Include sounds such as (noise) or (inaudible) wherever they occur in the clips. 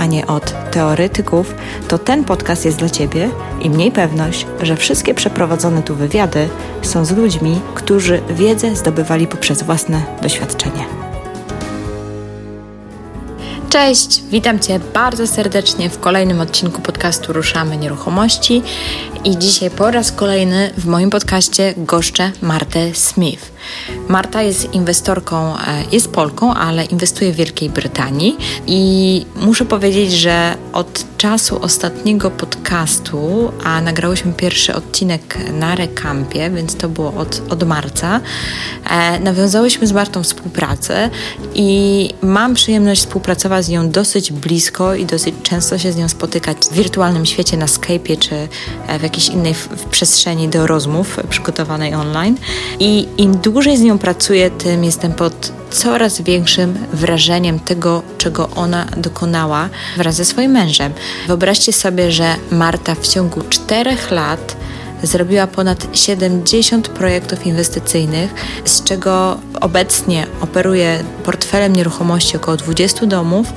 a nie od teoretyków, to ten podcast jest dla Ciebie i mniej pewność, że wszystkie przeprowadzone tu wywiady są z ludźmi, którzy wiedzę zdobywali poprzez własne doświadczenie. Cześć, witam Cię bardzo serdecznie w kolejnym odcinku podcastu Ruszamy Nieruchomości i dzisiaj po raz kolejny w moim podcaście goszczę Martę Smith. Marta jest inwestorką, e, jest Polką, ale inwestuje w Wielkiej Brytanii i muszę powiedzieć, że od czasu ostatniego podcastu, a nagrałyśmy pierwszy odcinek na Rekampie, więc to było od, od marca, e, nawiązałyśmy z Martą współpracę i mam przyjemność współpracować z nią dosyć blisko i dosyć często się z nią spotykać w wirtualnym świecie na Skype'ie czy e, w jakiejś innej przestrzeni do rozmów przygotowanej online. I im dłużej z nią pracuję, tym jestem pod coraz większym wrażeniem tego, czego ona dokonała wraz ze swoim mężem. Wyobraźcie sobie, że Marta w ciągu czterech lat zrobiła ponad 70 projektów inwestycyjnych, z czego obecnie operuje portfelem nieruchomości około 20 domów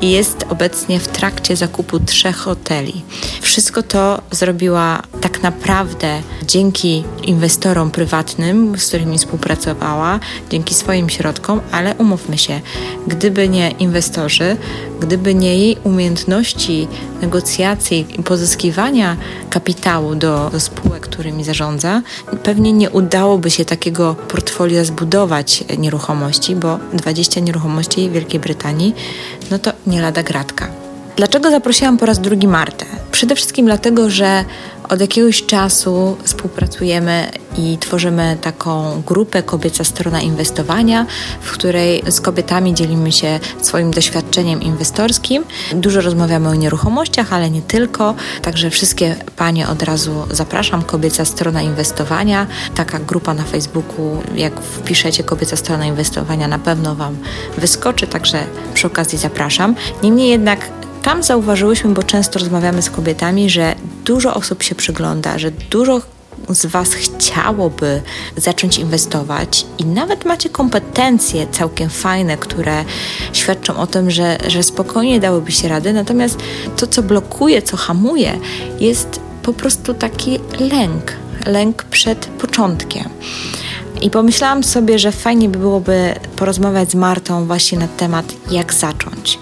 i jest obecnie w trakcie zakupu trzech hoteli. Wszystko to zrobiła tak naprawdę dzięki inwestorom prywatnym, z którymi współpracowała, dzięki swoim środkom, ale umówmy się, gdyby nie inwestorzy, gdyby nie jej umiejętności negocjacji i pozyskiwania kapitału do, do spółek, którymi zarządza, pewnie nie udałoby się takiego portfolio zbudować nieruchomości, bo 20 nieruchomości w Wielkiej Brytanii, no to nie lada gratka. Dlaczego zaprosiłam po raz drugi Martę? Przede wszystkim dlatego, że od jakiegoś czasu współpracujemy i tworzymy taką grupę Kobieca Strona Inwestowania, w której z kobietami dzielimy się swoim doświadczeniem inwestorskim. Dużo rozmawiamy o nieruchomościach, ale nie tylko. Także wszystkie panie od razu zapraszam. Kobieca Strona Inwestowania. Taka grupa na Facebooku, jak wpiszecie Kobieca Strona Inwestowania, na pewno Wam wyskoczy, także przy okazji zapraszam. Niemniej jednak tam zauważyłyśmy, bo często rozmawiamy z kobietami, że dużo osób się przygląda, że dużo z Was chciałoby zacząć inwestować i nawet macie kompetencje całkiem fajne, które świadczą o tym, że, że spokojnie dałyby się rady, natomiast to, co blokuje, co hamuje, jest po prostu taki lęk, lęk przed początkiem. I pomyślałam sobie, że fajnie by byłoby porozmawiać z Martą właśnie na temat, jak zacząć,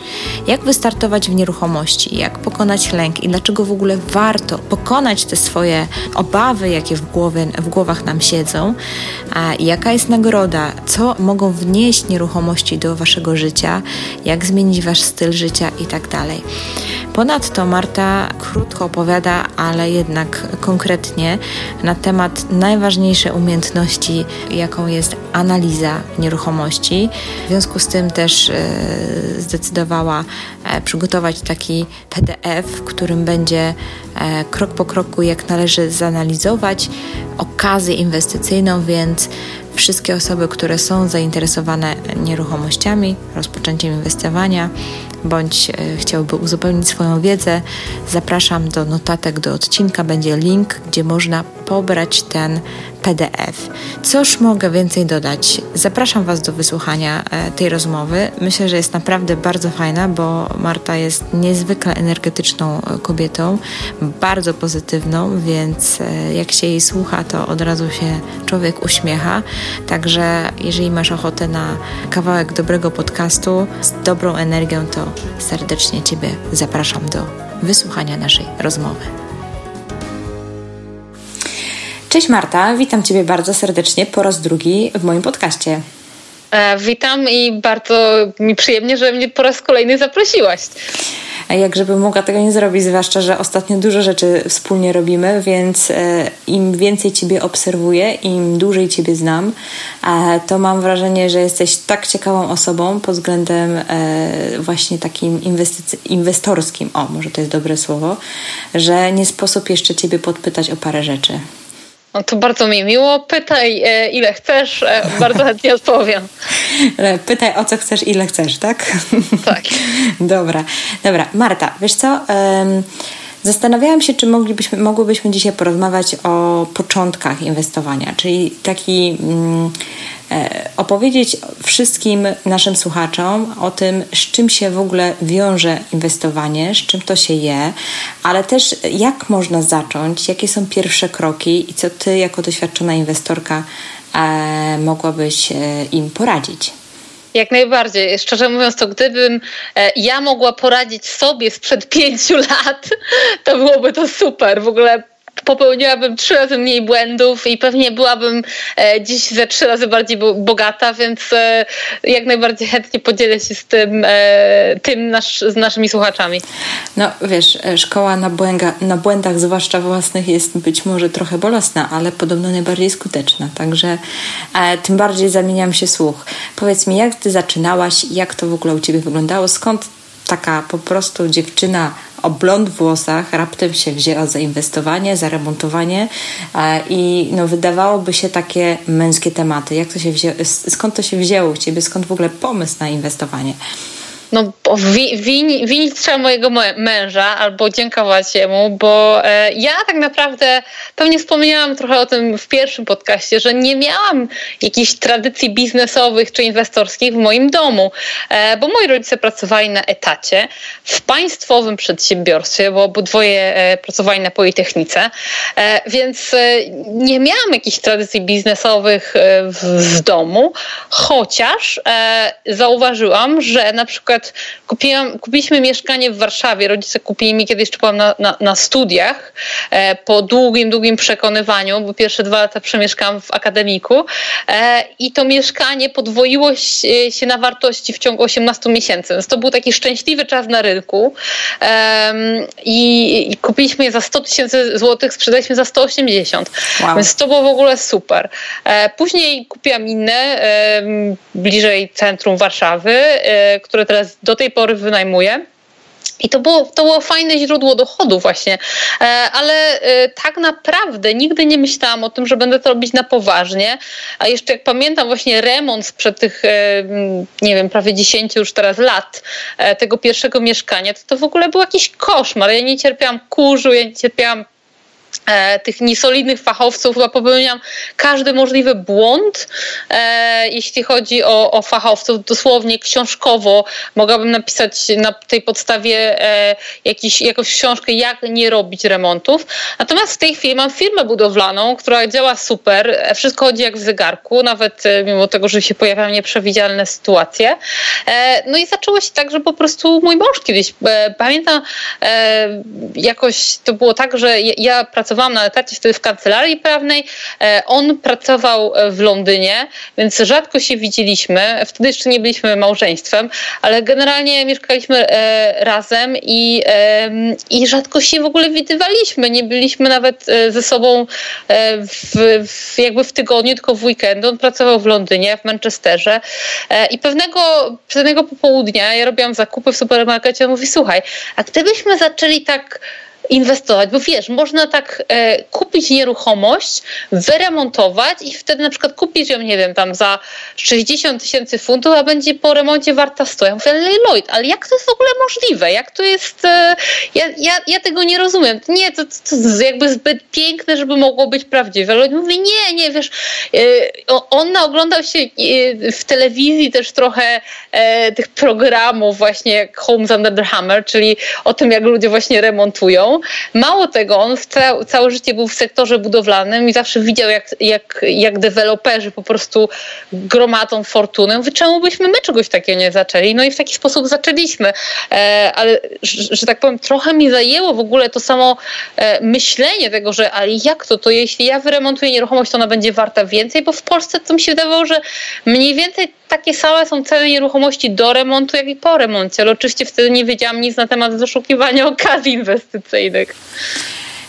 jak wystartować w nieruchomości, jak pokonać lęk i dlaczego w ogóle warto pokonać te swoje obawy, jakie w, głowie, w głowach nam siedzą, a jaka jest nagroda, co mogą wnieść nieruchomości do waszego życia, jak zmienić wasz styl życia i tak dalej. Ponadto Marta krótko opowiada, ale jednak konkretnie na temat najważniejszej umiejętności, jaką jest analiza nieruchomości. W związku z tym też e, zdecydowała e, przygotować taki PDF, w którym będzie e, krok po kroku, jak należy zanalizować okazję inwestycyjną, więc wszystkie osoby, które są zainteresowane nieruchomościami, rozpoczęciem inwestowania, bądź chciałby uzupełnić swoją wiedzę, zapraszam do notatek do odcinka. Będzie link, gdzie można pobrać ten PDF. Cóż mogę więcej dodać? Zapraszam Was do wysłuchania e, tej rozmowy. Myślę, że jest naprawdę bardzo fajna, bo Marta jest niezwykle energetyczną e, kobietą, bardzo pozytywną, więc jak się jej słucha, to od razu się człowiek uśmiecha. Także jeżeli masz ochotę na kawałek dobrego podcastu z dobrą energią, to serdecznie Ciebie zapraszam do wysłuchania naszej rozmowy. Cześć Marta, witam Ciebie bardzo serdecznie po raz drugi w moim podcaście. E, witam i bardzo mi przyjemnie, że mnie po raz kolejny zaprosiłaś jak żeby mogła tego nie zrobić, zwłaszcza, że ostatnio dużo rzeczy wspólnie robimy, więc e, im więcej Ciebie obserwuję, im dłużej Ciebie znam, to mam wrażenie, że jesteś tak ciekawą osobą pod względem e, właśnie takim inwestorskim, o może to jest dobre słowo, że nie sposób jeszcze Ciebie podpytać o parę rzeczy. No to bardzo mi miło. Pytaj, e, ile chcesz, e, bardzo chętnie odpowiem. Pytaj, o co chcesz, ile chcesz, tak? Tak. (laughs) dobra, dobra. Marta, wiesz co? Um, Zastanawiałam się, czy moglibyśmy, mogłybyśmy dzisiaj porozmawiać o początkach inwestowania, czyli taki mm, e, opowiedzieć wszystkim naszym słuchaczom o tym, z czym się w ogóle wiąże inwestowanie, z czym to się je, ale też jak można zacząć, jakie są pierwsze kroki i co ty jako doświadczona inwestorka e, mogłabyś e, im poradzić. Jak najbardziej. Szczerze mówiąc, to gdybym e, ja mogła poradzić sobie sprzed pięciu (laughs) lat, to byłoby to super. W ogóle popełniłabym trzy razy mniej błędów i pewnie byłabym e, dziś ze trzy razy bardziej bogata, więc e, jak najbardziej chętnie podzielę się z tym, e, tym nasz, z naszymi słuchaczami. No wiesz, szkoła na, błęga, na błędach, zwłaszcza własnych, jest być może trochę bolesna, ale podobno najbardziej skuteczna. Także tym bardziej zamieniam się słuch. Powiedz mi, jak ty zaczynałaś, jak to w ogóle u ciebie wyglądało, skąd taka po prostu dziewczyna o blond włosach raptem się wzięła za inwestowanie, za remontowanie e, i no, wydawałoby się takie męskie tematy. Jak to się wzięło, skąd to się wzięło u Ciebie, skąd w ogóle pomysł na inwestowanie? No, wi, win, winić trzeba mojego męża albo dziękować jemu, bo e, ja tak naprawdę pewnie wspomniałam trochę o tym w pierwszym podcaście, że nie miałam jakichś tradycji biznesowych czy inwestorskich w moim domu, e, bo moi rodzice pracowali na etacie w państwowym przedsiębiorstwie, bo obydwoje e, pracowali na Politechnice, e, więc e, nie miałam jakichś tradycji biznesowych e, w, w, domu, chociaż zauważyłam, że na przykład przykład kupiłam, kupiliśmy mieszkanie w Warszawie. Rodzice kupili mi, kiedy jeszcze byłam na, na, na studiach, e, po długim, długim przekonywaniu, bo pierwsze dwa lata przemieszkałam w akademiku e, i to mieszkanie podwoiło się na wartości w ciągu 18 miesięcy. Więc to był taki szczęśliwy czas na rynku e, i, i, kupiliśmy je za 100 tysięcy złotych, sprzedaliśmy za 180. Wow. Więc to było w ogóle super. E, później kupiłam inne, bliżej centrum Warszawy, e, które teraz do tej pory wynajmuję. I to było, to było fajne źródło dochodu właśnie, e, ale e, tak naprawdę nigdy nie myślałam o tym, że będę to robić na poważnie. A jeszcze jak pamiętam właśnie remont sprzed tych, e, nie wiem, prawie 10 już teraz lat tego pierwszego mieszkania, to to w ogóle był jakiś koszmar. Ja nie cierpiałam kurzu, ja nie cierpiałam tych niesolidnych fachowców, chyba popełniam każdy możliwy błąd, e, jeśli chodzi o, o, fachowców. Dosłownie książkowo mogłabym napisać na tej podstawie e, jakiś, jakąś książkę, jak nie robić remontów. Natomiast w tej chwili mam firmę budowlaną, która działa super, e, wszystko chodzi jak w zegarku, nawet e, mimo tego, że się pojawiają nieprzewidzialne sytuacje. E, no i zaczęło się tak, że po prostu mój mąż kiedyś, pamiętam, jakoś to było tak, że ja pracowałam pracowałam na etacie wtedy w kancelarii prawnej. E, on pracował e, w Londynie, więc rzadko się widzieliśmy. Wtedy jeszcze nie byliśmy małżeństwem, ale generalnie mieszkaliśmy e, razem i, i rzadko się w ogóle widywaliśmy. Nie byliśmy nawet ze sobą w, w, jakby w tygodniu, tylko w weekendy. On pracował w Londynie, w Manchesterze i pewnego, pewnego popołudnia ja robiłam zakupy w supermarkecie. On mówi, słuchaj, a gdybyśmy zaczęli tak inwestować, bo wiesz, można tak e, kupić nieruchomość, wyremontować i wtedy na przykład kupić ją, nie wiem, tam za 60 tysięcy funtów, a będzie po remoncie warta 100. Ja mówię, Lloyd, ale jak to jest w ogóle możliwe? Jak to jest, e, ja, ja, ja tego nie rozumiem. Nie, to, to, to jakby zbyt piękne, żeby mogło być prawdziwe. Lloyd mówi, nie, nie, wiesz, e, on oglądał się e, w telewizji też trochę e, tych programów właśnie jak Homes Under the Hammer, czyli o tym, jak ludzie właśnie remontują Mało tego, on ca całe życie był w sektorze budowlanym i zawsze widział, jak, jak, jak deweloperzy po prostu gromadzą fortunę. Mówię, czemu byśmy my czegoś takiego nie zaczęli? No i w taki sposób zaczęliśmy. E, ale, że, że, tak powiem, trochę mi zajęło w ogóle to samo e, myślenie tego, że ale jak to, to jeśli ja wyremontuję nieruchomość, to ona będzie warta więcej, bo w Polsce to mi się wydawało, że mniej więcej takie same są ceny nieruchomości do remontu, jak i po remoncie, ale oczywiście wtedy nie wiedziałam nic na temat doszukiwania okazji inwestycyjnych.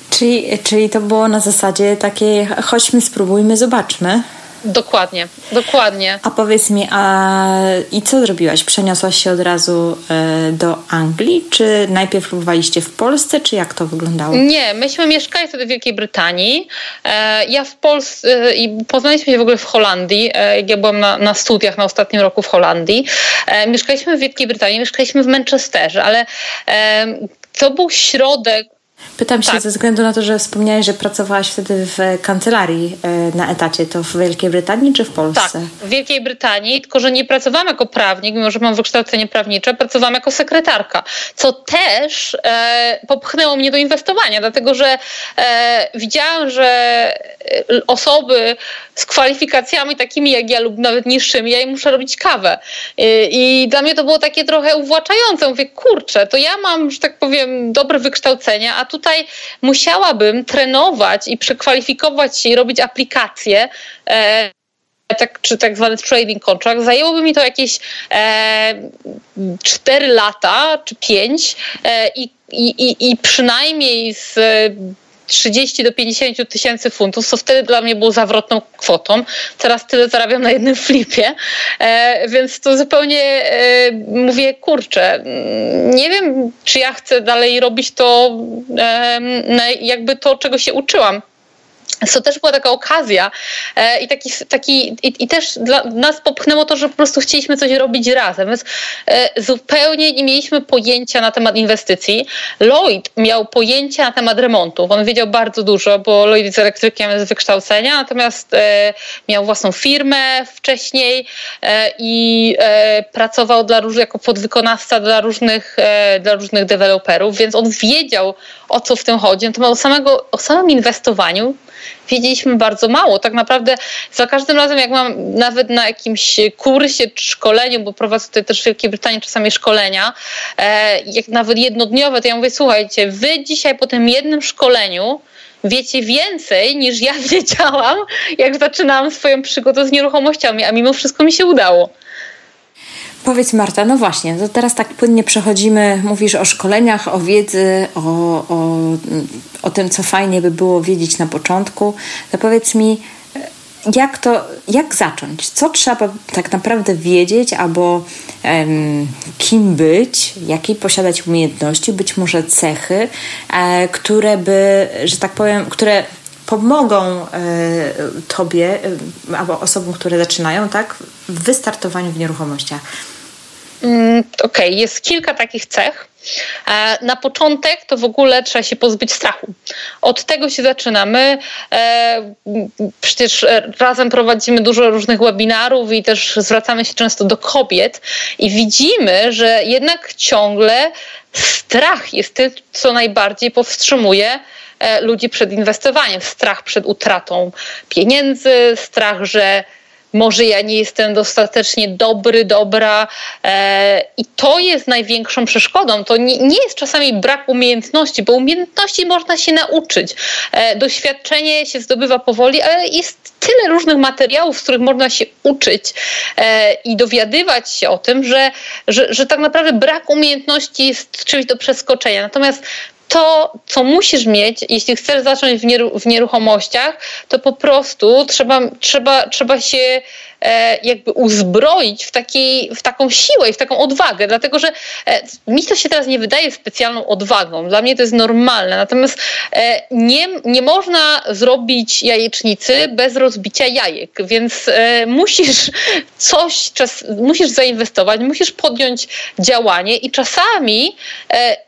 Czyli, czyli to było na zasadzie takiej chodźmy, spróbujmy, zobaczmy. Dokładnie, dokładnie. A powiedz mi, a i co zrobiłaś? Przeniosłaś się od razu e, do Anglii, czy najpierw próbowaliście w Polsce, czy jak to wyglądało? Nie, myśmy mieszkali wtedy w Wielkiej Brytanii. E, ja w Polsce e, i poznaliśmy się w ogóle w Holandii. Jak ja byłam na, na studiach na ostatnim roku w Holandii. Mieszkaliśmy w Wielkiej Brytanii, mieszkaliśmy w Manchesterze, ale to był środek Pytam się tak. ze względu na to, że wspomniałeś, że pracowałaś wtedy w kancelarii e, na etacie. To w Wielkiej Brytanii czy w Polsce? Tak, w Wielkiej Brytanii, tylko że nie pracowałam jako prawnik, mimo że mam wykształcenie prawnicze, pracowałam jako sekretarka, co też e, popchnęło mnie do inwestowania, dlatego że e, widziałam, że e, osoby z kwalifikacjami takimi jak ja lub nawet niższymi, ja im muszę robić kawę. I, I, dla mnie to było takie trochę uwłaczające. Mówię, kurczę, to ja mam, że tak powiem, dobre wykształcenie, a tutaj musiałabym trenować i przekwalifikować się i robić aplikacje. E, tak, czy tak zwany trading contract, zajęłoby mi to jakieś e, 4 lata czy 5 e, i, i, i przynajmniej z 30 do 50 tysięcy funtów, co wtedy dla mnie było zawrotną kwotą. Teraz tyle zarabiam na jednym (laughs) flipie, e, więc to zupełnie e, mówię, kurczę, nie wiem, czy ja chcę dalej robić to, e, jakby to, czego się uczyłam to też była taka okazja e, i, taki, taki, i, i, też dla nas popchnęło to, że po prostu chcieliśmy coś robić razem, więc e, zupełnie nie mieliśmy pojęcia na temat inwestycji. Lloyd miał pojęcie na temat remontów, on wiedział bardzo dużo, bo Lloyd jest elektrykiem z wykształcenia, natomiast e, miał własną firmę wcześniej i pracował dla jako podwykonawca dla różnych, dla różnych deweloperów, więc on wiedział o co w tym chodzi. Natomiast o, samego, o samym inwestowaniu wiedzieliśmy bardzo mało. Tak naprawdę za każdym razem, jak mam nawet na jakimś kursie czy szkoleniu, bo prowadzę tutaj też w Wielkiej Brytanii czasami szkolenia, e, jak nawet jednodniowe, to ja mówię, słuchajcie, wy dzisiaj po tym jednym szkoleniu wiecie więcej niż ja (laughs) wiedziałam, jak zaczynałam swoją przygodę z nieruchomościami, a mimo wszystko mi się udało. Powiedz Marta, no właśnie, to teraz tak płynnie przechodzimy, mówisz o szkoleniach, o wiedzy, o, o, o tym, co fajnie by było wiedzieć na początku. To powiedz mi, jak to, jak zacząć? Co trzeba tak naprawdę wiedzieć, albo um, kim być, jakiej posiadać umiejętności, być może cechy, e, które by, że tak powiem, które pomogą e, tobie e, albo osobom, które zaczynają, tak, w wystartowaniu w nieruchomościach. Mm, okej, okay. jest kilka takich cech. E, na początek to w ogóle trzeba się pozbyć strachu. Od tego się zaczynamy. E, przecież razem prowadzimy dużo różnych webinarów i też zwracamy się często do kobiet i widzimy, że jednak ciągle strach jest tym, co najbardziej powstrzymuje e, ludzi przed inwestowaniem. Strach przed utratą pieniędzy, strach, że może ja nie jestem dostatecznie dobry, dobra e, i to jest największą przeszkodą. To nie, nie, jest czasami brak umiejętności, bo umiejętności można się nauczyć. E, doświadczenie się zdobywa powoli, ale jest tyle różnych materiałów, z których można się uczyć e, i dowiadywać się o tym, że, że, że tak naprawdę brak umiejętności jest czymś do przeskoczenia. Natomiast to, co musisz mieć, jeśli chcesz zacząć w, nieru w nieruchomościach, to po prostu trzeba, trzeba, trzeba się jakby uzbroić w, takiej, w taką siłę i w taką odwagę, dlatego że e, mi to się teraz nie wydaje specjalną odwagą. Dla mnie to jest normalne. Natomiast e, nie, nie można zrobić jajecznicy bez rozbicia jajek, więc musisz coś, czas, musisz zainwestować, musisz podjąć działanie i czasami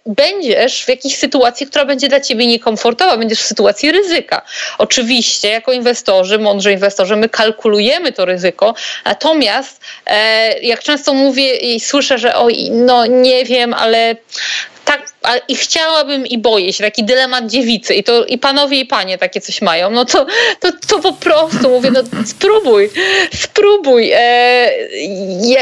będziesz w jakiejś sytuacji, która będzie dla ciebie niekomfortowa, będziesz w sytuacji ryzyka. Oczywiście, jako inwestorzy, mądrzy inwestorzy, my kalkulujemy to ryzyko, Natomiast e, jak często mówię i słyszę, że oj, no nie wiem, ale tak, i chciałabym i boję się, taki dylemat dziewicy i to i panowie i panie takie coś mają, no to, to, to po prostu mówię, no spróbuj, spróbuj. E,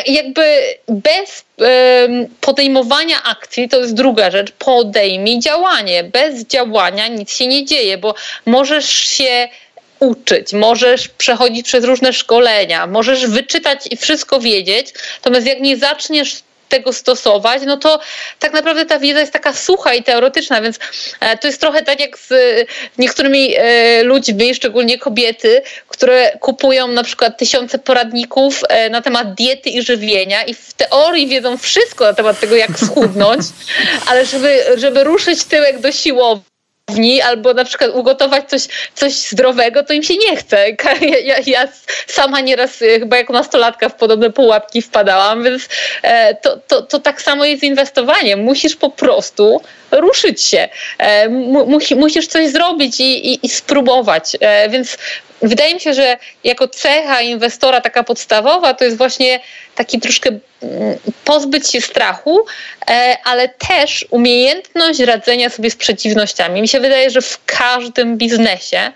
jakby bez e, podejmowania akcji to jest druga rzecz, podejmij działanie. Bez działania nic się nie dzieje, bo możesz się uczyć, możesz przechodzić przez różne szkolenia, możesz wyczytać i wszystko wiedzieć, natomiast jak nie zaczniesz tego stosować, no to tak naprawdę ta wiedza jest taka sucha i teoretyczna, więc e, to jest trochę tak jak z niektórymi e, ludźmi, szczególnie kobiety, które kupują na przykład tysiące poradników e, na temat diety i żywienia i w teorii wiedzą wszystko na temat tego, jak schudnąć, (laughs) ale żeby, żeby ruszyć tyłek do siłowni, albo na przykład ugotować coś, coś zdrowego, to im się nie chce. (laughs) Ja, ja, ja sama nieraz e, chyba jako nastolatka w podobne pułapki wpadałam, więc e, to, to, to tak samo jest z inwestowaniem. Musisz po prostu ruszyć się. E, musisz coś zrobić i, i, i spróbować. Więc wydaje mi się, że jako cecha inwestora taka podstawowa to jest właśnie taki troszkę pozbyć się strachu, e, ale też umiejętność radzenia sobie z przeciwnościami. Mi się wydaje, że w każdym biznesie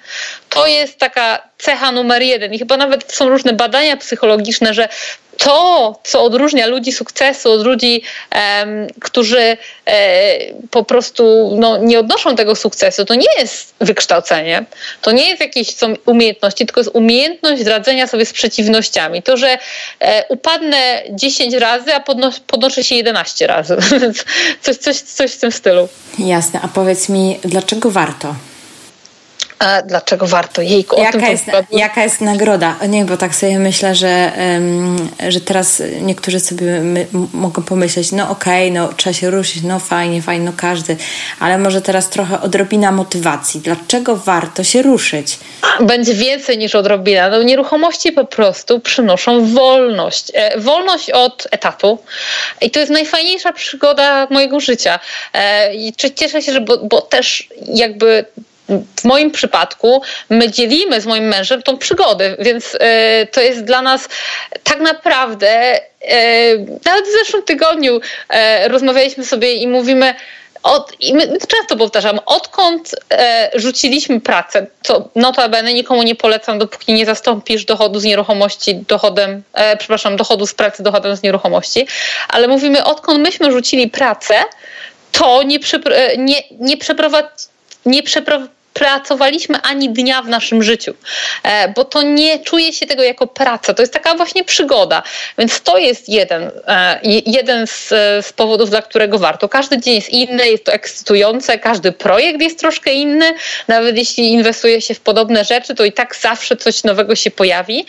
to jest taka cecha numer jeden. I chyba nawet są różne badania psychologiczne, że to, co odróżnia ludzi sukcesu od ludzi, um, którzy e, po prostu no, nie odnoszą tego sukcesu, to nie jest wykształcenie, to nie jest jakieś są umiejętności, tylko jest umiejętność radzenia sobie z przeciwnościami. To, że e, upadnę 10 razy, a podnos podnoszę się 11 razy. (laughs) coś, coś, coś w tym stylu. Jasne, a powiedz mi, dlaczego warto? Dlaczego warto jejku? Jaka, tym jest, jaka jest nagroda? Nie, bo tak sobie myślę, że, um, że teraz niektórzy sobie my, mogą pomyśleć, no okej, okay, no trzeba się ruszyć, no fajnie, fajnie, no każdy, ale może teraz trochę odrobina motywacji. Dlaczego warto się ruszyć? Będzie więcej niż odrobina. No, nieruchomości po prostu przynoszą wolność. E, wolność od etatu. I to jest najfajniejsza przygoda mojego życia. E, cieszę się, że bo, bo też jakby w moim przypadku my dzielimy z moim mężem tą przygodę, więc e, to jest dla nas tak naprawdę, e, nawet w zeszłym tygodniu e, rozmawialiśmy sobie i mówimy, od, I my często powtarzam, odkąd e, rzuciliśmy pracę, co notabene nikomu nie polecam, dopóki nie zastąpisz dochodu z nieruchomości dochodem, e, przepraszam, dochodu z pracy dochodem z nieruchomości, ale mówimy, odkąd myśmy rzucili pracę, to nie, nie, nie przeprowadzi nie przeprowadziliśmy pracowaliśmy ani dnia w naszym życiu, e, bo to nie czuje się tego jako praca, to jest taka właśnie przygoda. Więc to jest jeden, e, jeden z, z powodów, dla którego warto. Każdy dzień jest inny, jest to ekscytujące, każdy projekt jest troszkę inny, nawet jeśli inwestuje się w podobne rzeczy, to i tak zawsze coś nowego się pojawi.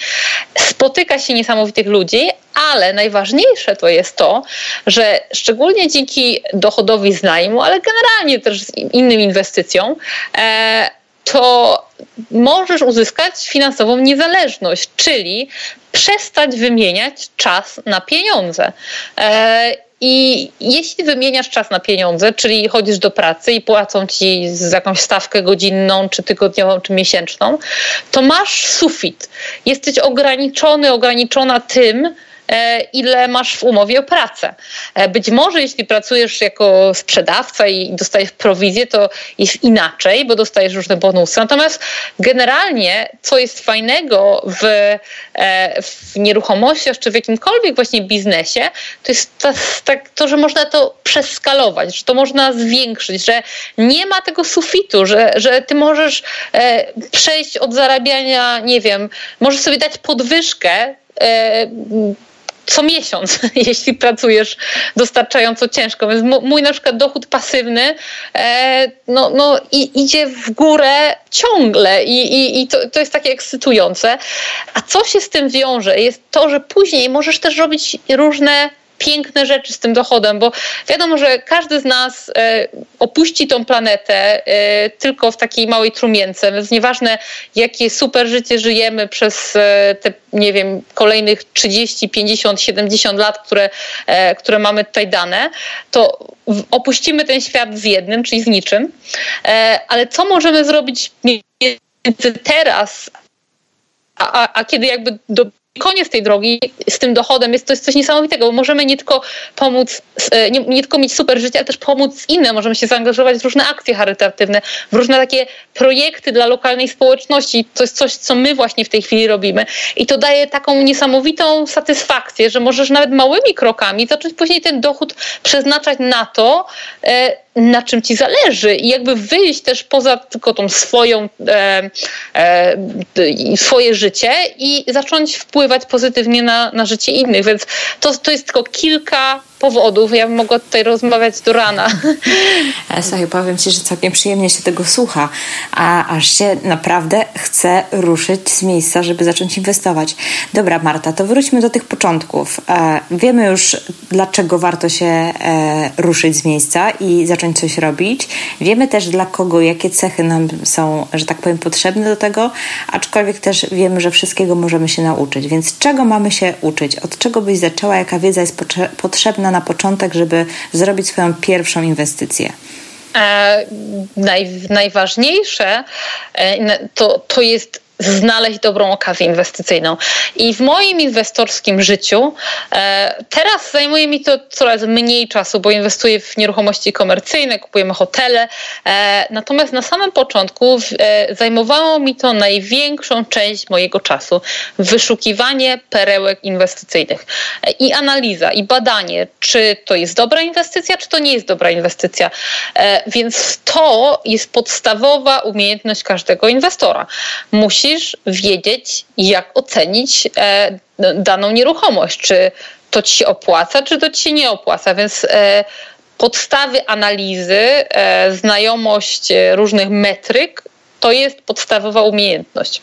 Spotyka się niesamowitych ludzi, ale najważniejsze to jest to, że szczególnie dzięki dochodowi z najmu, ale generalnie też z innym inwestycjom, e, to możesz uzyskać finansową niezależność, czyli przestać wymieniać czas na pieniądze. E, I jeśli wymieniasz czas na pieniądze, czyli chodzisz do pracy i płacą ci z jakąś stawkę godzinną, czy tygodniową, czy miesięczną, to masz sufit. Jesteś ograniczony, ograniczona tym, ile masz w umowie o pracę. E, być może jeśli pracujesz jako sprzedawca i dostajesz prowizję, to jest inaczej, bo dostajesz różne bonusy. Natomiast generalnie, co jest fajnego w, e, w nieruchomościach czy w jakimkolwiek właśnie biznesie, to jest to, to, że można to przeskalować, że to można zwiększyć, że nie ma tego sufitu, że, że ty możesz przejść od zarabiania, nie wiem, możesz sobie dać podwyżkę co miesiąc, (laughs) jeśli pracujesz dostarczająco ciężko. Więc mój na przykład dochód pasywny e, no, no, i, idzie w górę ciągle i, i, i to, to jest takie ekscytujące. A co się z tym wiąże? Jest to, że później możesz też robić różne piękne rzeczy z tym dochodem, bo wiadomo, że każdy z nas e, opuści tą planetę e, tylko w takiej małej trumience, więc nieważne jakie super życie żyjemy przez e, te, nie wiem, kolejnych 30, 50, 70 lat, które, które mamy tutaj dane, to opuścimy ten świat z jednym, czyli z niczym. Ale co możemy zrobić między teraz a, a, a kiedy jakby do, koniec tej drogi z tym dochodem jest to jest coś niesamowitego, bo możemy nie tylko pomóc, e, nie, nie, tylko mieć super życie, ale też pomóc innym. Możemy się zaangażować w różne akcje charytatywne, w różne takie projekty dla lokalnej społeczności. To jest coś, co my właśnie w tej chwili robimy. I to daje taką niesamowitą satysfakcję, że możesz nawet małymi krokami zacząć później ten dochód przeznaczać na to, e, na czym ci zależy i jakby wyjść też poza tylko tą swoją, e, e, swoje życie i zacząć wpływać pozytywnie na, na życie innych. Więc to, to jest tylko kilka powodów. Ja bym mogła tutaj rozmawiać do rana. E, słuchaj, powiem Ci, że całkiem przyjemnie się tego słucha, a aż się naprawdę chce ruszyć z miejsca, żeby zacząć inwestować. Dobra, Marta, to wróćmy do tych początków. E, wiemy już, dlaczego warto się e, ruszyć z miejsca i zacząć coś robić. Wiemy też, dla kogo, jakie cechy nam są, że tak powiem, potrzebne do tego, aczkolwiek też wiemy, że wszystkiego możemy się nauczyć. Więc czego mamy się uczyć? Od czego byś zaczęła? Jaka wiedza jest potrzebna na początek, żeby zrobić swoją pierwszą inwestycję? E, naj, najważniejsze e, to, to jest znaleźć dobrą okazję inwestycyjną. I w moim inwestorskim życiu e, teraz zajmuje mi to coraz mniej czasu, bo inwestuję w nieruchomości komercyjne, kupujemy hotele. E, natomiast na samym początku e, zajmowało mi to największą część mojego czasu. Wyszukiwanie perełek inwestycyjnych i analiza, i badanie, czy to jest dobra inwestycja, czy to nie jest dobra inwestycja. Więc to jest podstawowa umiejętność każdego inwestora. Musi musisz wiedzieć, jak ocenić e, daną nieruchomość, czy to ci się opłaca, czy to ci się nie opłaca. Więc e, podstawy analizy, e, znajomość różnych metryk to jest podstawowa umiejętność.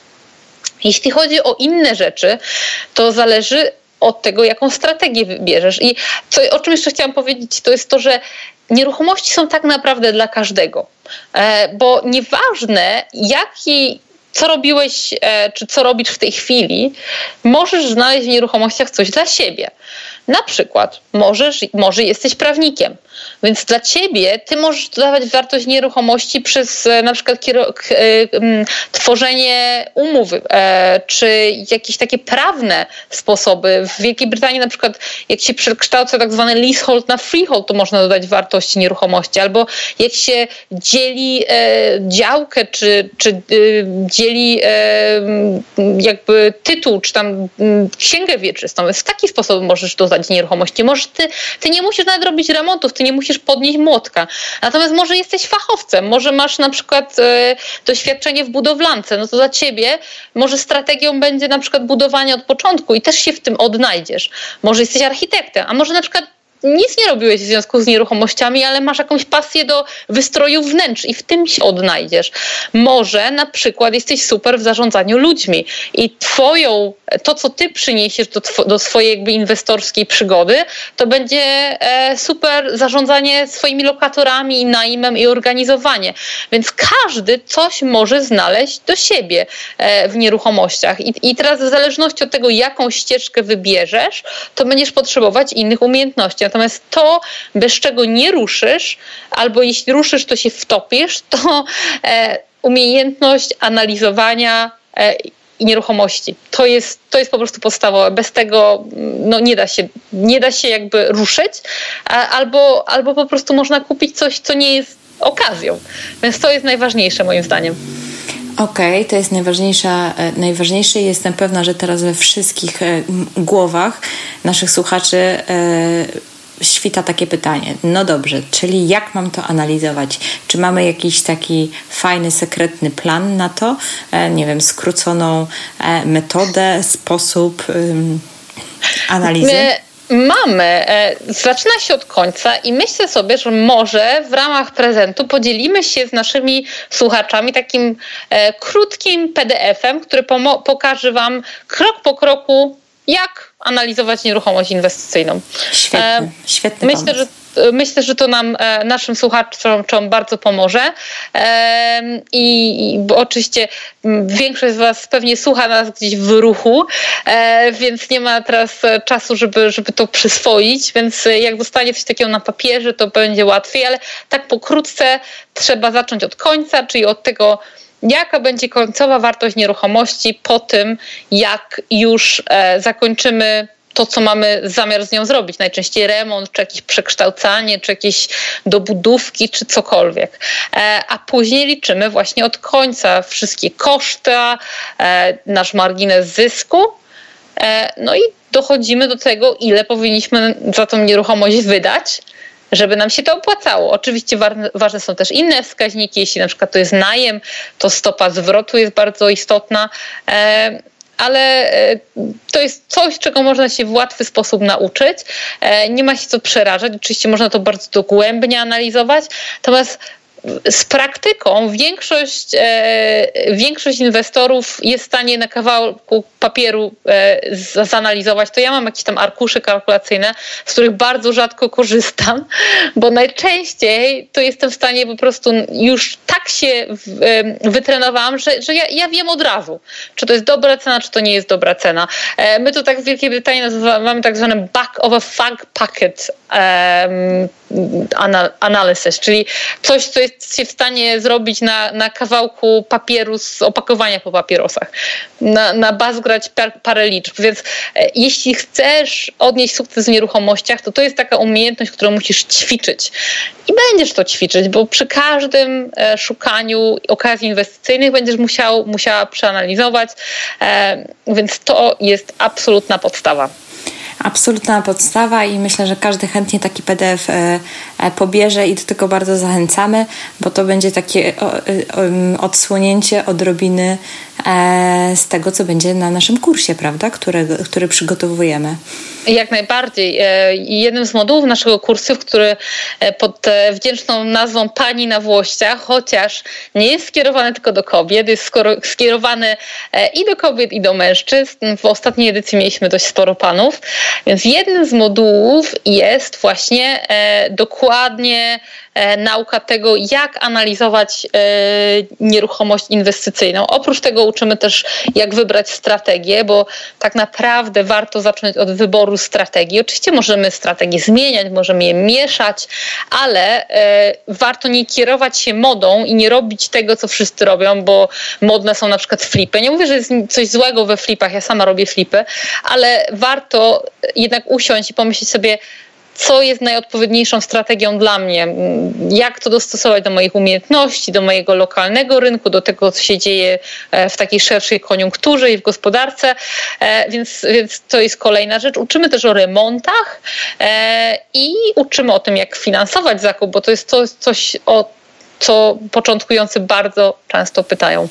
Jeśli chodzi o inne rzeczy, to zależy od tego, jaką strategię wybierzesz. I co, o czym jeszcze chciałam powiedzieć, to jest to, że nieruchomości są tak naprawdę dla każdego. Bo nieważne, jaki co robiłeś, e, czy co robisz w tej chwili, możesz znaleźć w nieruchomościach coś dla siebie. Na przykład możesz, może jesteś prawnikiem, więc dla ciebie ty możesz dodawać wartość nieruchomości przez e, na przykład e, tworzenie umów, e, czy jakieś takie prawne sposoby. W Wielkiej Brytanii na przykład jak się przekształca tak zwany leasehold na freehold, to można dodać wartości nieruchomości, albo jak się dzieli działkę, czy, czy dzieli jakby tytuł, czy tam księgę wieczystą, więc w taki sposób możesz dodać nieruchomości. Może ty, ty nie musisz nawet robić remontów, ty nie musisz podnieść młotka. Natomiast może jesteś fachowcem, może masz na przykład e, doświadczenie w budowlance, no to dla ciebie może strategią będzie na przykład budowanie od początku i też się w tym odnajdziesz. Może jesteś architektem, a może na przykład nic nie robiłeś w związku z nieruchomościami, ale masz jakąś pasję do wystroju wnętrz i w tym się odnajdziesz. Może na przykład jesteś super w zarządzaniu ludźmi i twoją, to co ty przyniesiesz do, do swojej jakby inwestorskiej przygody, to będzie e, super zarządzanie swoimi lokatorami, najmem i organizowanie. Więc każdy coś może znaleźć do siebie e, w nieruchomościach. I, I teraz w zależności od tego, jaką ścieżkę wybierzesz, to będziesz potrzebować innych umiejętności. Natomiast to, bez czego nie ruszysz, albo jeśli ruszysz, to się wtopisz, (laughs) to e, umiejętność analizowania e, i nieruchomości. To jest, to jest po prostu podstawowe. Bez tego no, nie, da się, nie da się jakby ruszyć, albo, albo po prostu można kupić coś, co nie jest okazją. Więc to jest najważniejsze moim zdaniem. Okej, okay, to jest najważniejsza, e, najważniejsze. Jestem pewna, że teraz we wszystkich głowach naszych słuchaczy świta takie pytanie. No dobrze, czyli jak mam to analizować? Czy mamy jakiś taki fajny, sekretny plan na to? E, nie wiem, skróconą e, metodę, sposób analizy? My Mamy. E, zaczyna się od końca i myślę sobie, że może w ramach prezentu podzielimy się z naszymi słuchaczami takim krótkim PDF-em, który pokaże Wam krok po kroku, jak analizować nieruchomość inwestycyjną. Świetny, e, świetny myślę, pomysł. że Myślę, że to nam, e, naszym słuchaczom bardzo pomoże. E, I, oczywiście większość z Was pewnie słucha nas gdzieś w ruchu, więc nie ma teraz czasu, żeby, żeby to przyswoić. Więc jak dostanie coś takiego na papierze, to będzie łatwiej, ale tak pokrótce trzeba zacząć od końca, czyli od tego, jaka będzie końcowa wartość nieruchomości po tym, jak już e, zakończymy to, co mamy zamiar z nią zrobić. Najczęściej remont, czy jakieś przekształcanie, czy jakieś dobudówki, czy cokolwiek. E, a później liczymy właśnie od końca wszystkie koszty, e, nasz margines zysku. No i dochodzimy do tego, ile powinniśmy za tą nieruchomość wydać żeby nam się to opłacało. Oczywiście ważne są też inne wskaźniki, jeśli na przykład to jest najem, to stopa zwrotu jest bardzo istotna. E, ale to jest coś, czego można się w łatwy sposób nauczyć. Nie ma się co przerażać. Oczywiście można to bardzo dogłębnie analizować, natomiast z praktyką większość, e, większość inwestorów jest w stanie na kawałku papieru e, zanalizować. To ja mam jakieś tam arkusze kalkulacyjne, z których bardzo rzadko (laughs) korzystam, bo najczęściej to jestem w stanie po prostu już tak się e, wytrenowałam, że, że ja, ja, wiem od razu, czy to jest dobra cena, czy to nie jest dobra cena. My to tak w Wielkiej Brytanii nazywamy tak zwane back of a fag packet um, analysis, czyli coś, co jest się w stanie zrobić na, na kawałku papieru z opakowania po papierosach, na, na bazgrać par, parę liczb. Więc e, jeśli chcesz odnieść sukces w nieruchomościach, to to jest taka umiejętność, którą musisz ćwiczyć. I będziesz to ćwiczyć, bo przy każdym e, szukaniu okazji inwestycyjnych będziesz musiał, musiała przeanalizować, e, więc to jest absolutna podstawa absolutna podstawa i myślę, że każdy chętnie taki PDF e, e, pobierze i do tego bardzo zachęcamy, bo to będzie takie odsłonięcie odrobiny E, z tego, co będzie na naszym kursie, prawda, który, który przygotowujemy. Jak najbardziej. E, jednym z modułów naszego kursu, który e, pod wdzięczną nazwą Pani na Włościach, chociaż nie jest skierowany tylko do kobiet, jest skierowany i do kobiet, i do mężczyzn. W ostatniej edycji mieliśmy dość sporo panów, więc jednym z modułów jest właśnie dokładnie E, nauka tego, jak analizować e, nieruchomość inwestycyjną. Oprócz tego uczymy też, jak wybrać strategię, bo tak naprawdę warto zacząć od wyboru strategii. Oczywiście możemy strategię zmieniać, możemy je mieszać, ale e, warto nie kierować się modą i nie robić tego, co wszyscy robią, bo modne są na przykład flipy. Nie mówię, że jest coś złego we flipach, ja sama robię flipy, ale warto jednak usiąść i pomyśleć sobie, co jest najodpowiedniejszą strategią dla mnie, jak to dostosować do moich umiejętności, do mojego lokalnego rynku, do tego, co się dzieje e, w takiej szerszej koniunkturze i w gospodarce. E, więc, więc to jest kolejna rzecz. Uczymy też o remontach e, i uczymy o tym, jak finansować zakup, bo to jest to, coś, o co początkujący bardzo często pytają.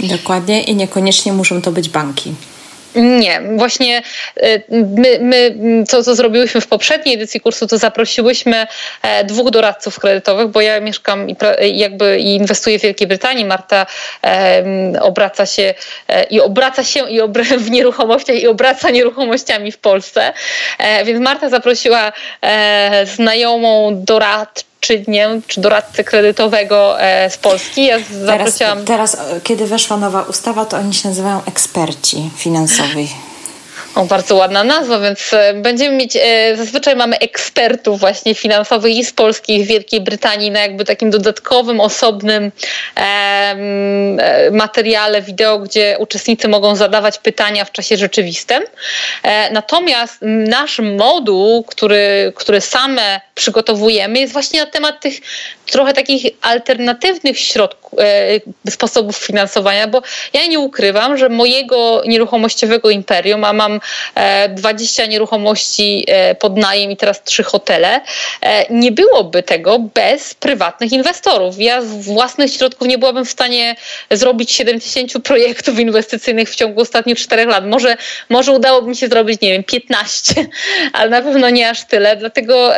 Dokładnie i niekoniecznie muszą to być banki. Nie, właśnie y, my, my to, co zrobiłyśmy w poprzedniej edycji kursu, to zaprosiłyśmy e, dwóch doradców kredytowych, bo ja mieszkam i jakby i inwestuję w Wielkiej Brytanii. Marta obraca się e, i obraca się i obra (laughs) w nieruchomościach i obraca nieruchomościami w Polsce. E, więc Marta zaprosiła znajomą doradczą czy nie, czy doradcę kredytowego e, z Polski. Ja zaprosiłam... Teraz, teraz, kiedy weszła nowa ustawa, to oni się nazywają eksperci finansowi. O, bardzo ładna nazwa, więc e, będziemy mieć, e, zazwyczaj mamy ekspertów właśnie finansowych i z Polski, i z Wielkiej Brytanii na jakby takim dodatkowym, osobnym e, materiale wideo, gdzie uczestnicy mogą zadawać pytania w czasie rzeczywistym. Natomiast nasz moduł, który, który same przygotowujemy, jest właśnie na temat tych trochę takich alternatywnych środków, sposobów finansowania, bo ja nie ukrywam, że mojego nieruchomościowego imperium, a mam 20 e, nieruchomości e, pod najem i teraz trzy hotele, nie byłoby tego bez prywatnych inwestorów. Ja z własnych środków nie byłabym w stanie zrobić 70 projektów inwestycyjnych w ciągu ostatnich 4 lat. Może, może udałoby mi się zrobić, nie wiem, 15, (laughs) ale na pewno nie aż tyle. Dlatego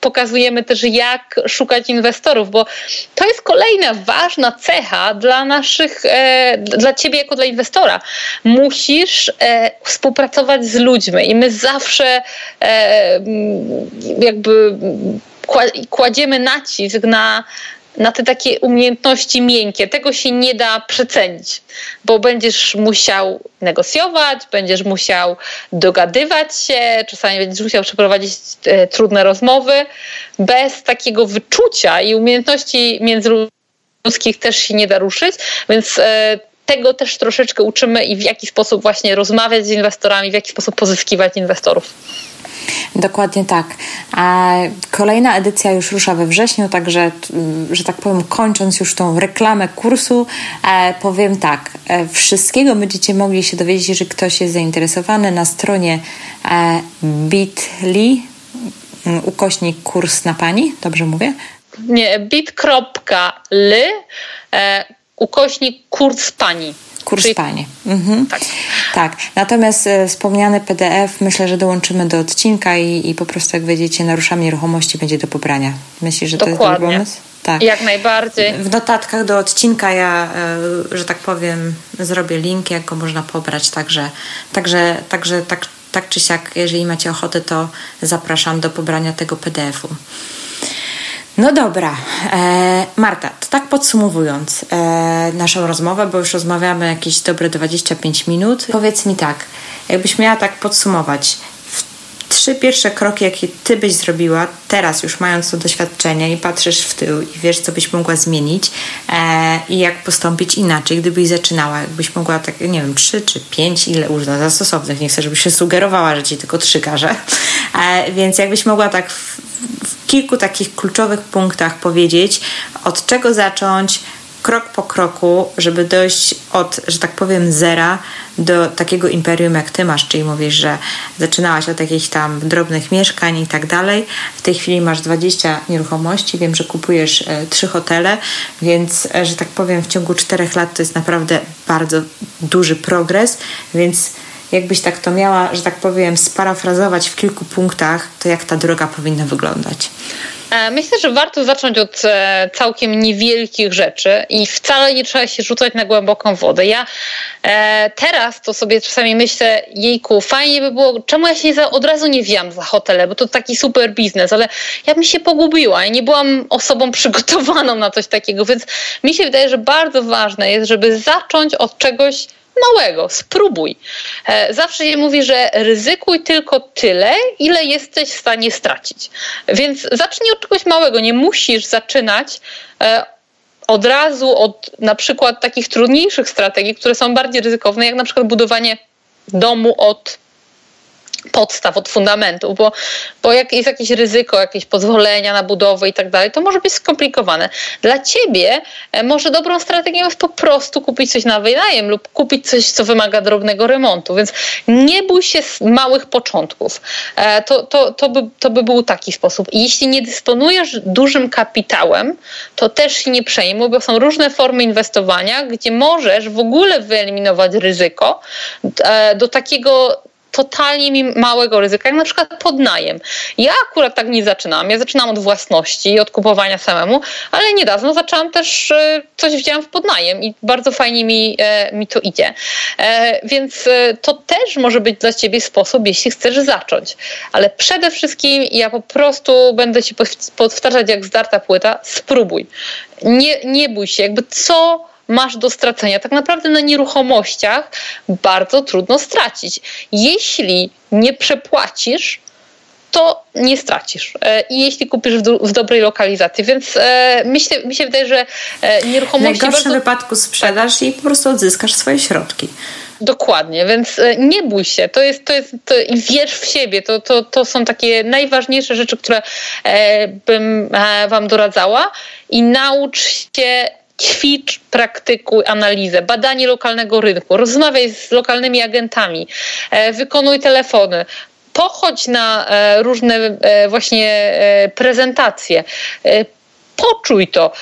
pokazujemy też, jak szukać inwestorów, bo to jest kolejna ważna cecha dla naszych, e, dla ciebie jako dla inwestora. Musisz e, współpracować z ludźmi i my zawsze e, jakby kładziemy nacisk na na te takie umiejętności miękkie. Tego się nie da przecenić, bo będziesz musiał negocjować, będziesz musiał dogadywać się, czasami będziesz musiał przeprowadzić e, trudne rozmowy. Bez takiego wyczucia i umiejętności międzyludzkich też się nie da ruszyć, więc e, tego też troszeczkę uczymy i w jaki sposób właśnie rozmawiać z inwestorami, w jaki sposób pozyskiwać inwestorów. Dokładnie tak. Kolejna edycja już rusza we wrześniu, także, że tak powiem, kończąc już tą reklamę kursu, e, powiem tak. E, wszystkiego będziecie mogli się dowiedzieć, jeżeli ktoś jest zainteresowany na stronie bit.ly ukośnik kurs na pani, dobrze mówię? Nie, bit.ly ukośnik kurs pani. Kurs Czyli... Pani. Mhm. Tak. tak. Natomiast e, wspomniany PDF myślę, że dołączymy do odcinka i, i po prostu jak wejdziecie na ruszamy nieruchomości będzie do pobrania. Myślisz, że Dokładnie. to jest dobry pomysł? Tak. Jak najbardziej. W notatkach do odcinka ja, e, że tak powiem, zrobię link, jak go można pobrać, także, także, także tak, tak czy siak, jeżeli macie ochotę, to zapraszam do pobrania tego PDF-u. No dobra, e, Marta, to tak podsumowując e, naszą rozmowę, bo już rozmawiamy jakieś dobre 25 minut. Powiedz mi tak, jakbyś miała tak podsumować, trzy pierwsze kroki, jakie ty byś zrobiła, teraz już mając to doświadczenie i patrzysz w tył i wiesz, co byś mogła zmienić e, i jak postąpić inaczej, gdybyś zaczynała, jakbyś mogła tak, nie wiem, trzy czy pięć, ile użyć za stosownych, nie chcę, żebyś się sugerowała, że ci tylko trzy każę, e, więc jakbyś mogła tak w kilku takich kluczowych punktach powiedzieć, od czego zacząć, krok po kroku, żeby dojść od, że tak powiem, zera do takiego imperium, jak ty masz, czyli mówisz, że zaczynałaś od jakichś tam drobnych mieszkań i tak dalej. W tej chwili masz 20 nieruchomości, wiem, że kupujesz e, trzy hotele, więc, e, że tak powiem, w ciągu czterech lat to jest naprawdę bardzo duży progres, więc jakbyś tak to miała, że tak powiem, sparafrazować w kilku punktach, to jak ta droga powinna wyglądać? E, myślę, że warto zacząć od e, całkiem niewielkich rzeczy i wcale nie trzeba się rzucać na głęboką wodę. Ja e, teraz to sobie czasami myślę, jejku, fajnie by było, czemu ja się za, od razu nie wziąłem za hotele, bo to taki super biznes, ale ja bym się pogubiła i nie byłam osobą (laughs) przygotowaną na coś takiego, więc mi się wydaje, że bardzo ważne jest, żeby zacząć od czegoś małego, spróbuj. E, zawsze się mówi, że ryzykuj tylko tyle, ile jesteś w stanie stracić. Więc zacznij od czegoś małego. Nie musisz zaczynać e, od razu od na przykład takich trudniejszych strategii, które są bardziej ryzykowne, jak na przykład budowanie domu od podstaw, od fundamentu, bo, bo jak jest jakieś ryzyko, jakieś pozwolenia na budowę i tak dalej, to może być skomplikowane. Dla ciebie e, może dobrą strategią jest po prostu kupić coś na wynajem lub kupić coś, co wymaga drobnego remontu, więc nie bój się z małych początków. E, to, to, to, by, to by był taki sposób. I jeśli nie dysponujesz dużym kapitałem, to też się nie przejmuj, bo są różne formy inwestowania, gdzie możesz w ogóle wyeliminować ryzyko e, do takiego totalnie mi małego ryzyka, jak na przykład podnajem. Ja akurat tak nie zaczynałam. Ja zaczynałam od własności i od kupowania samemu, ale niedawno zaczęłam też e, coś wziąłem w podnajem i bardzo fajnie mi, e, mi to idzie. E, więc to też może być dla ciebie sposób, jeśli chcesz zacząć. Ale przede wszystkim ja po prostu będę ci powtarzać jak zdarta płyta, spróbuj. Nie, nie bój się, jakby co masz do stracenia. Tak naprawdę na nieruchomościach bardzo trudno stracić. Jeśli nie przepłacisz, to nie stracisz. E, I jeśli kupisz w, dobrej lokalizacji. Więc e, myślę, mi się wydaje, że e, nieruchomości. W najgorszym bardzo... wypadku sprzedasz i po prostu odzyskasz swoje środki. Dokładnie, więc nie bój się. To jest, to jest, to, wierz w siebie. To, to, to są takie najważniejsze rzeczy, które bym Wam doradzała. I naucz się ćwicz, praktykuj analizę, badanie lokalnego rynku, rozmawiaj z lokalnymi agentami, e, wykonuj telefony, pochodź na e, różne e, właśnie prezentacje, poczuj to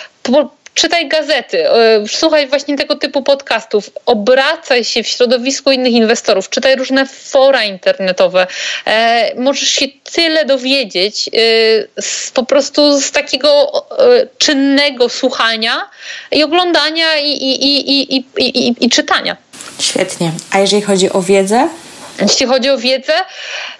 czytaj gazety, e, słuchaj właśnie tego typu podcastów, obracaj się w środowisku innych inwestorów, czytaj różne fora internetowe. E, możesz się tyle dowiedzieć e, z, po prostu z takiego czynnego słuchania i oglądania i, i, i, i, i, i czytania. Świetnie. A jeżeli chodzi o wiedzę? Jeśli chodzi o wiedzę,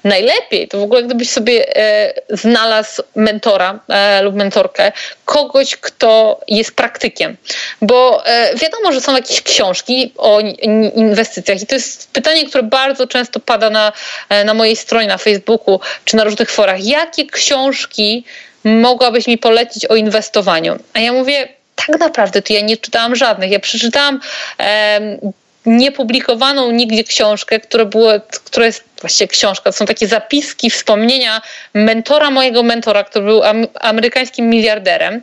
najlepiej to w ogóle gdybyś sobie e, znalazł mentora e, lub mentorkę, kogoś, kto jest praktykiem. Bo e, wiadomo, że są jakieś książki o inwestycjach i to jest pytanie, które bardzo często pada na, e, na mojej stronie na Facebooku czy na różnych forach. Jakie książki mogłabyś mi polecić o inwestowaniu? A ja mówię, tak naprawdę to ja nie czytałam żadnych. Ja przeczytałam niepublikowaną nigdzie książkę, która, była, która jest właściwie książka, to są takie zapiski, wspomnienia mentora mojego mentora, który był amerykańskim miliarderem,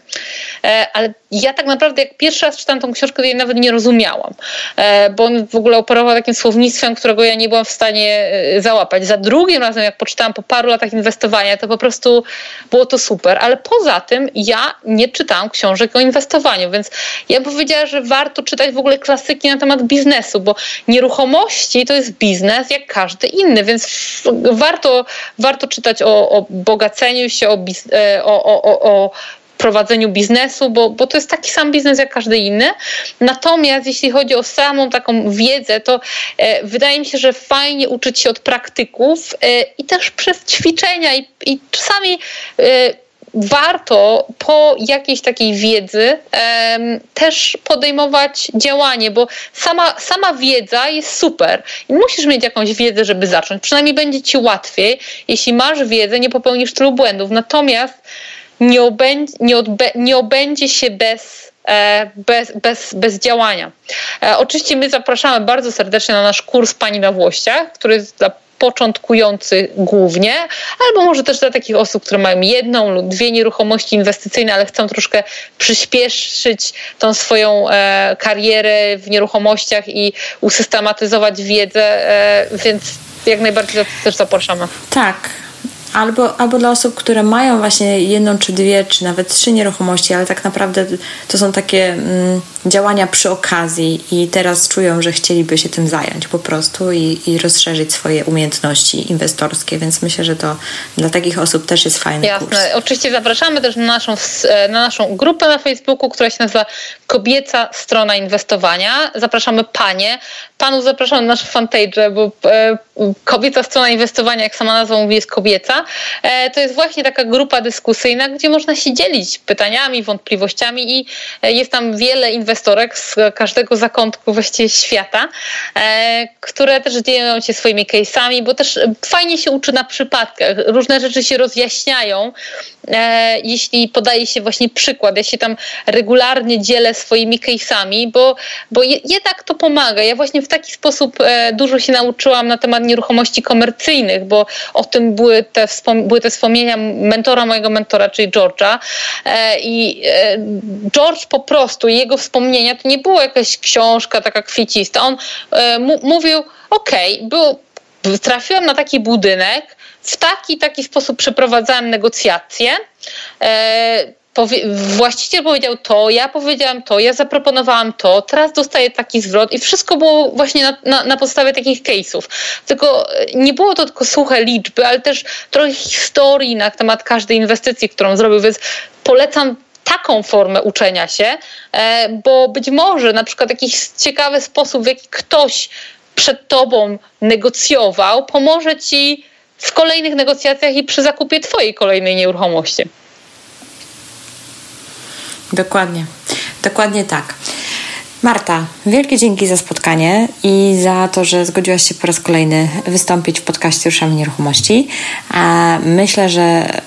e, ale ja tak naprawdę jak pierwszy raz czytałam tą książkę, to jej nawet nie rozumiałam, e, bo on w ogóle operował takim słownictwem, którego ja nie byłam w stanie e, załapać. Za drugim razem, jak poczytałam po paru latach inwestowania, to po prostu było to super, ale poza tym ja nie czytałam książek o inwestowaniu, więc ja powiedziała, że warto czytać w ogóle klasyki na temat biznesu, bo nieruchomości to jest biznes jak każdy inny, więc warto, warto czytać o, o bogaceniu się, o, e, o, o, o prowadzeniu biznesu, bo, bo to jest taki sam biznes jak każdy inny. Natomiast jeśli chodzi o samą taką wiedzę, to e, wydaje mi się, że fajnie uczyć się od praktyków e, i też przez ćwiczenia i, i czasami e, warto po jakiejś takiej wiedzy też podejmować działanie, bo sama, sama wiedza jest super i musisz mieć jakąś wiedzę, żeby zacząć. Przynajmniej będzie ci łatwiej, jeśli masz wiedzę, nie popełnisz tylu błędów. Natomiast nie obędzie, nie, odbę, nie obędzie się bez, e, bez, bez, bez działania. E, oczywiście my zapraszamy bardzo serdecznie na nasz kurs Pani na Włościach, który początkujący głównie, albo może też dla takich osób, które mają jedną lub dwie nieruchomości inwestycyjne, ale chcą troszkę przyspieszyć tą swoją e, karierę w nieruchomościach i usystematyzować wiedzę, e, więc jak najbardziej też zapraszamy. Tak. Albo, albo dla osób, które mają właśnie jedną czy dwie, czy nawet trzy nieruchomości, ale tak naprawdę to są takie mm, działania przy okazji i teraz czują, że chcieliby się tym zająć po prostu i, i rozszerzyć swoje umiejętności inwestorskie, więc myślę, że to dla takich osób też jest fajny Jasne. kurs. Oczywiście zapraszamy też na naszą, na naszą grupę na Facebooku, która się nazywa Kobieca Strona Inwestowania. Zapraszamy panie. Panów zapraszamy na nasze fanpage, bo e, Kobieca Strona Inwestowania, jak sama nazwa mówi, jest kobieca. E, to jest właśnie taka grupa dyskusyjna, gdzie można się dzielić pytaniami, wątpliwościami i e, jest tam wiele inwestorek z każdego zakątku właściwie świata, e, które też dzielą się swoimi case'ami, bo też fajnie się uczy na przypadkach. Różne rzeczy się rozjaśniają, jeśli podaje się właśnie przykład. Ja się tam regularnie dzielę swoimi case'ami, bo, bo jednak to pomaga. Ja właśnie w taki sposób dużo się nauczyłam na temat nieruchomości komercyjnych, bo o tym były te, były te wspomnienia mentora mojego mentora, czyli George'a. E, I e, George po prostu, jego wspomnienia, to nie była jakaś książka taka kwiecista. On e, mówił, okej, okay, trafiłem na taki budynek, w taki taki sposób przeprowadzałem negocjacje powie, właściciel powiedział to, ja powiedziałam to, ja zaproponowałam to, teraz dostaję taki zwrot i wszystko było właśnie na, na, na, podstawie takich case'ów. Tylko e, nie było to tylko suche liczby, ale też trochę historii na temat każdej inwestycji, którą zrobił, więc polecam taką formę uczenia się, e, bo być może na przykład jakiś ciekawy sposób, w jaki ktoś przed tobą negocjował, pomoże ci w kolejnych negocjacjach i przy zakupie twojej kolejnej nieruchomości. Dokładnie, dokładnie tak. Marta, wielkie dzięki za spotkanie i za to, że zgodziłaś się po raz kolejny wystąpić w podcaście Ruszamy Nieruchomości. Myślę, że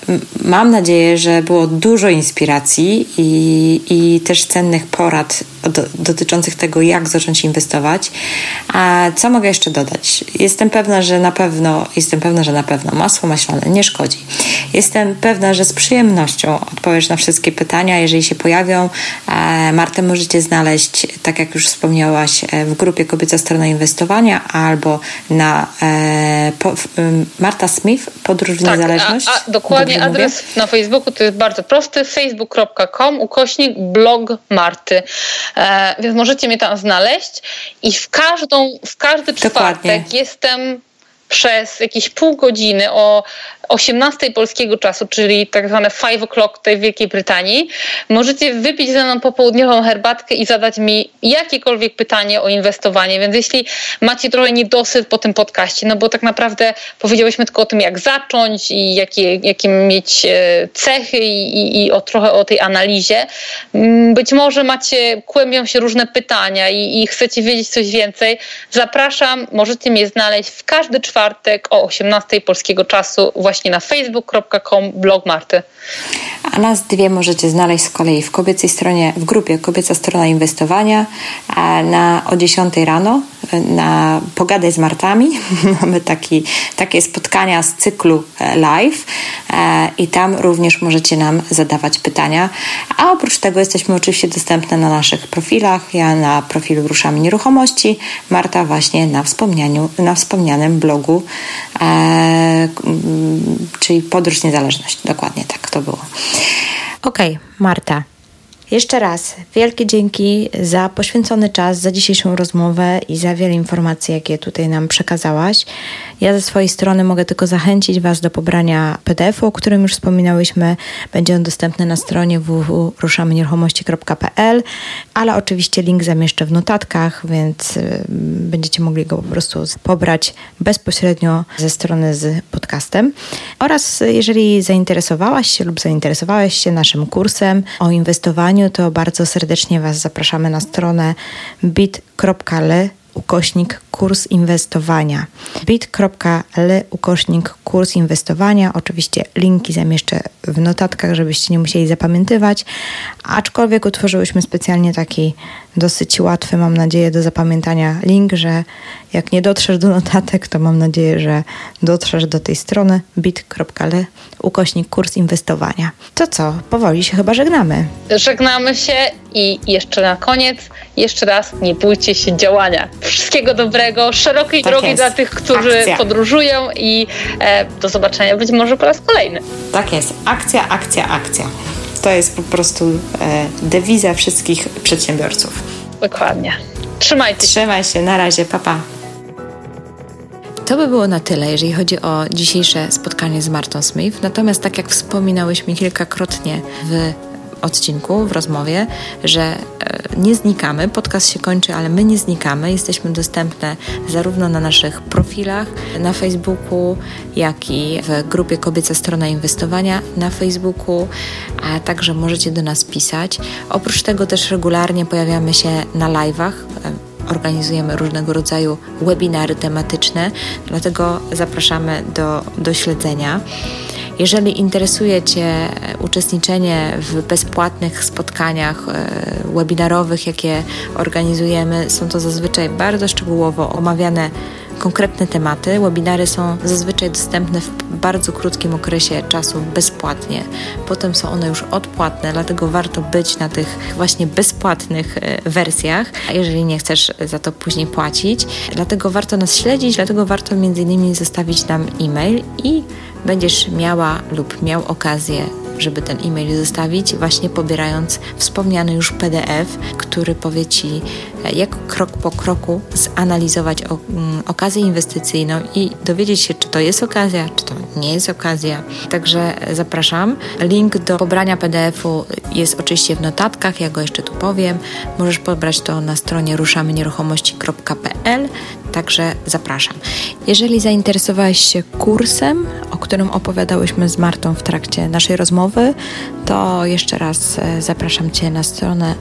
mam nadzieję, że było dużo inspiracji i, i też cennych porad do, dotyczących tego, jak zacząć inwestować. A co mogę jeszcze dodać? Jestem pewna, że na pewno, jestem pewna, że na pewno masło maślane nie szkodzi. Jestem pewna, że z przyjemnością odpowiesz na wszystkie pytania, jeżeli się pojawią. Martę możecie znaleźć tak jak już wspomniałaś, e, w grupie Kobieca Strona Inwestowania albo na e, po, Marta Smith, Podróż w tak, Niezależność. A, a dokładnie adres mówię? na Facebooku to jest bardzo prosty, facebook.com ukośnik blog Marty. E, więc możecie mnie tam znaleźć i w każdą, w każdy czwartek dokładnie. jestem przez jakieś pół godziny o 18 polskiego czasu, czyli tak zwane 5 o'clock tej Wielkiej Brytanii, możecie wypić ze mną popołudniową herbatkę i zadać mi jakiekolwiek pytanie o inwestowanie. Więc jeśli macie trochę niedosyt po tym podcaście, no bo tak naprawdę powiedziałyśmy tylko o tym, jak zacząć i jakie, jakie mieć e, cechy i, i, i o, trochę o tej analizie, mm, być może macie, kłębią się różne pytania i, i chcecie wiedzieć coś więcej, zapraszam, możecie mnie znaleźć w każdy czwartek o 18 polskiego czasu właśnie właśnie na facebook.com blog Marty. A nas dwie możecie znaleźć z kolei w kobiecej stronie, w grupie Kobieca Strona Inwestowania na, o 10 rano na Pogadaj z Martami. (laughs) Mamy taki, takie spotkania z cyklu e, live e, i tam również możecie nam zadawać pytania. A oprócz tego jesteśmy oczywiście dostępne na naszych profilach. Ja na profilu Ruszamy Nieruchomości, Marta właśnie na, wspomnianiu, na wspomnianym blogu, e, czyli Podróż Niezależność. Dokładnie tak to było. Okej, okay, Marta. Jeszcze raz wielkie dzięki za poświęcony czas, za dzisiejszą rozmowę i za wiele informacji, jakie tutaj nam przekazałaś. Ja ze swojej strony mogę tylko zachęcić Was do pobrania PDF-u, o którym już wspominałyśmy. Będzie on dostępny na stronie www.ruszamynieruchomości.pl, ale oczywiście link zamieszczę w notatkach, więc y, będziecie mogli go po prostu pobrać bezpośrednio ze strony z podcastem. Oraz jeżeli zainteresowałaś się lub zainteresowałeś się naszym kursem o inwestowaniu, to bardzo serdecznie Was zapraszamy na stronę bit.ly ukośnik kurs inwestowania. bit.ly ukośnik kurs inwestowania. Oczywiście linki zamieszczę w notatkach, żebyście nie musieli zapamiętywać, aczkolwiek utworzyłyśmy specjalnie taki dosyć łatwy, mam nadzieję, do zapamiętania link, że jak nie dotrzesz do notatek, to mam nadzieję, że dotrzesz do tej strony bit.ly ukośnik kurs inwestowania. To co, powoli się chyba żegnamy. Żegnamy się i jeszcze na koniec, jeszcze raz nie bójcie się działania. Wszystkiego dobrego, szerokiej tak drogi jest. dla tych, którzy akcja. podróżują i e, do zobaczenia być może po raz kolejny. Tak jest, akcja, akcja, akcja. To jest po prostu e, dewiza wszystkich przedsiębiorców. Dokładnie. Trzymajcie się. Trzymaj się, na razie, papa. Pa. To by było na tyle, jeżeli chodzi o dzisiejsze spotkanie z Martą Smith. Natomiast, tak jak wspominałyśmy kilkakrotnie w odcinku, w rozmowie, że e, nie znikamy. Podcast się kończy, ale my nie znikamy. Jesteśmy dostępne zarówno na naszych profilach na Facebooku, jak i w grupie Kobieca Strona Inwestowania na Facebooku, a także możecie do nas pisać. Oprócz tego też regularnie pojawiamy się na live'ach e, organizujemy różnego rodzaju webinary tematyczne, dlatego zapraszamy do, do śledzenia. Jeżeli interesuje Cię uczestniczenie w bezpłatnych spotkaniach e, webinarowych, jakie organizujemy, są to zazwyczaj bardzo szczegółowo omawiane konkretne tematy. Webinary są zazwyczaj dostępne w bardzo krótkim okresie czasu bezpłatnie. Potem są one już odpłatne, dlatego warto być na tych właśnie bezpłatnych e, wersjach, jeżeli nie chcesz za to później płacić. Dlatego warto nas śledzić, dlatego warto między innymi zostawić nam e-mail i będziesz miała lub miał okazję żeby ten e-mail zostawić, właśnie pobierając wspomniany już PDF, który powie Ci, jak krok po kroku zanalizować mm, okazję inwestycyjną i dowiedzieć się, czy to jest okazja, czy to nie jest okazja. Także zapraszam. Link do pobrania PDF-u jest oczywiście w notatkach, ja go jeszcze tu powiem. Możesz pobrać to na stronie ruszamynieruchomości.pl, także zapraszam. Jeżeli zainteresowałeś się kursem, o którym opowiadałyśmy z Martą w trakcie naszej rozmowy, to jeszcze raz e, zapraszam Cię na stronę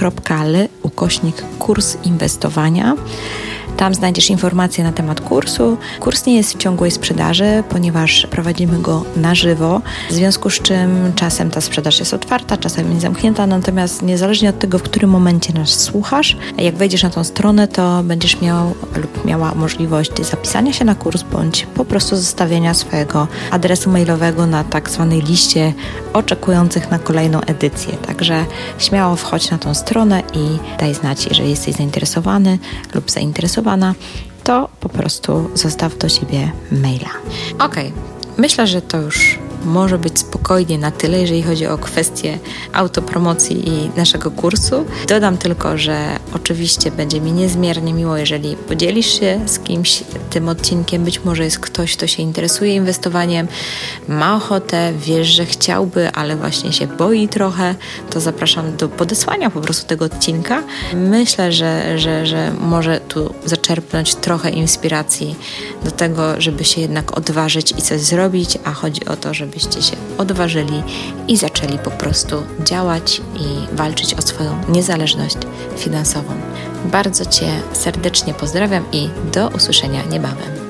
bit.ly ukośnik kurs inwestowania. Tam znajdziesz informacje na temat kursu. Kurs nie jest w ciągłej sprzedaży, ponieważ prowadzimy go na żywo, w związku z czym czasem ta sprzedaż jest otwarta, czasem jest zamknięta, natomiast niezależnie od tego, w którym momencie nas słuchasz, jak wejdziesz na tą stronę, to będziesz miał lub miała możliwość zapisania się na kurs bądź po prostu zostawienia swojego adresu mailowego na tak zwanej liście oczekujących na kolejną edycję. Także śmiało wchodź na tą stronę i daj znać, jeżeli jesteś zainteresowany lub zainteresowany to po prostu zostaw do siebie maila. Ok, myślę, że to już może być spokojnie na tyle, jeżeli chodzi o kwestię autopromocji i naszego kursu. Dodam tylko, że oczywiście będzie mi niezmiernie miło, jeżeli podzielisz się z kimś tym odcinkiem. Być może jest ktoś, kto się interesuje inwestowaniem, ma ochotę, wiesz, że chciałby, ale właśnie się boi trochę, to zapraszam do podesłania po prostu tego odcinka. Myślę, że, że, że może tu zaczerpnąć trochę inspiracji do tego, żeby się jednak odważyć i coś zrobić, a chodzi o to, żeby żebyście się odważyli i zaczęli po prostu działać i walczyć o swoją niezależność finansową. Bardzo Cię serdecznie pozdrawiam i do usłyszenia niebawem.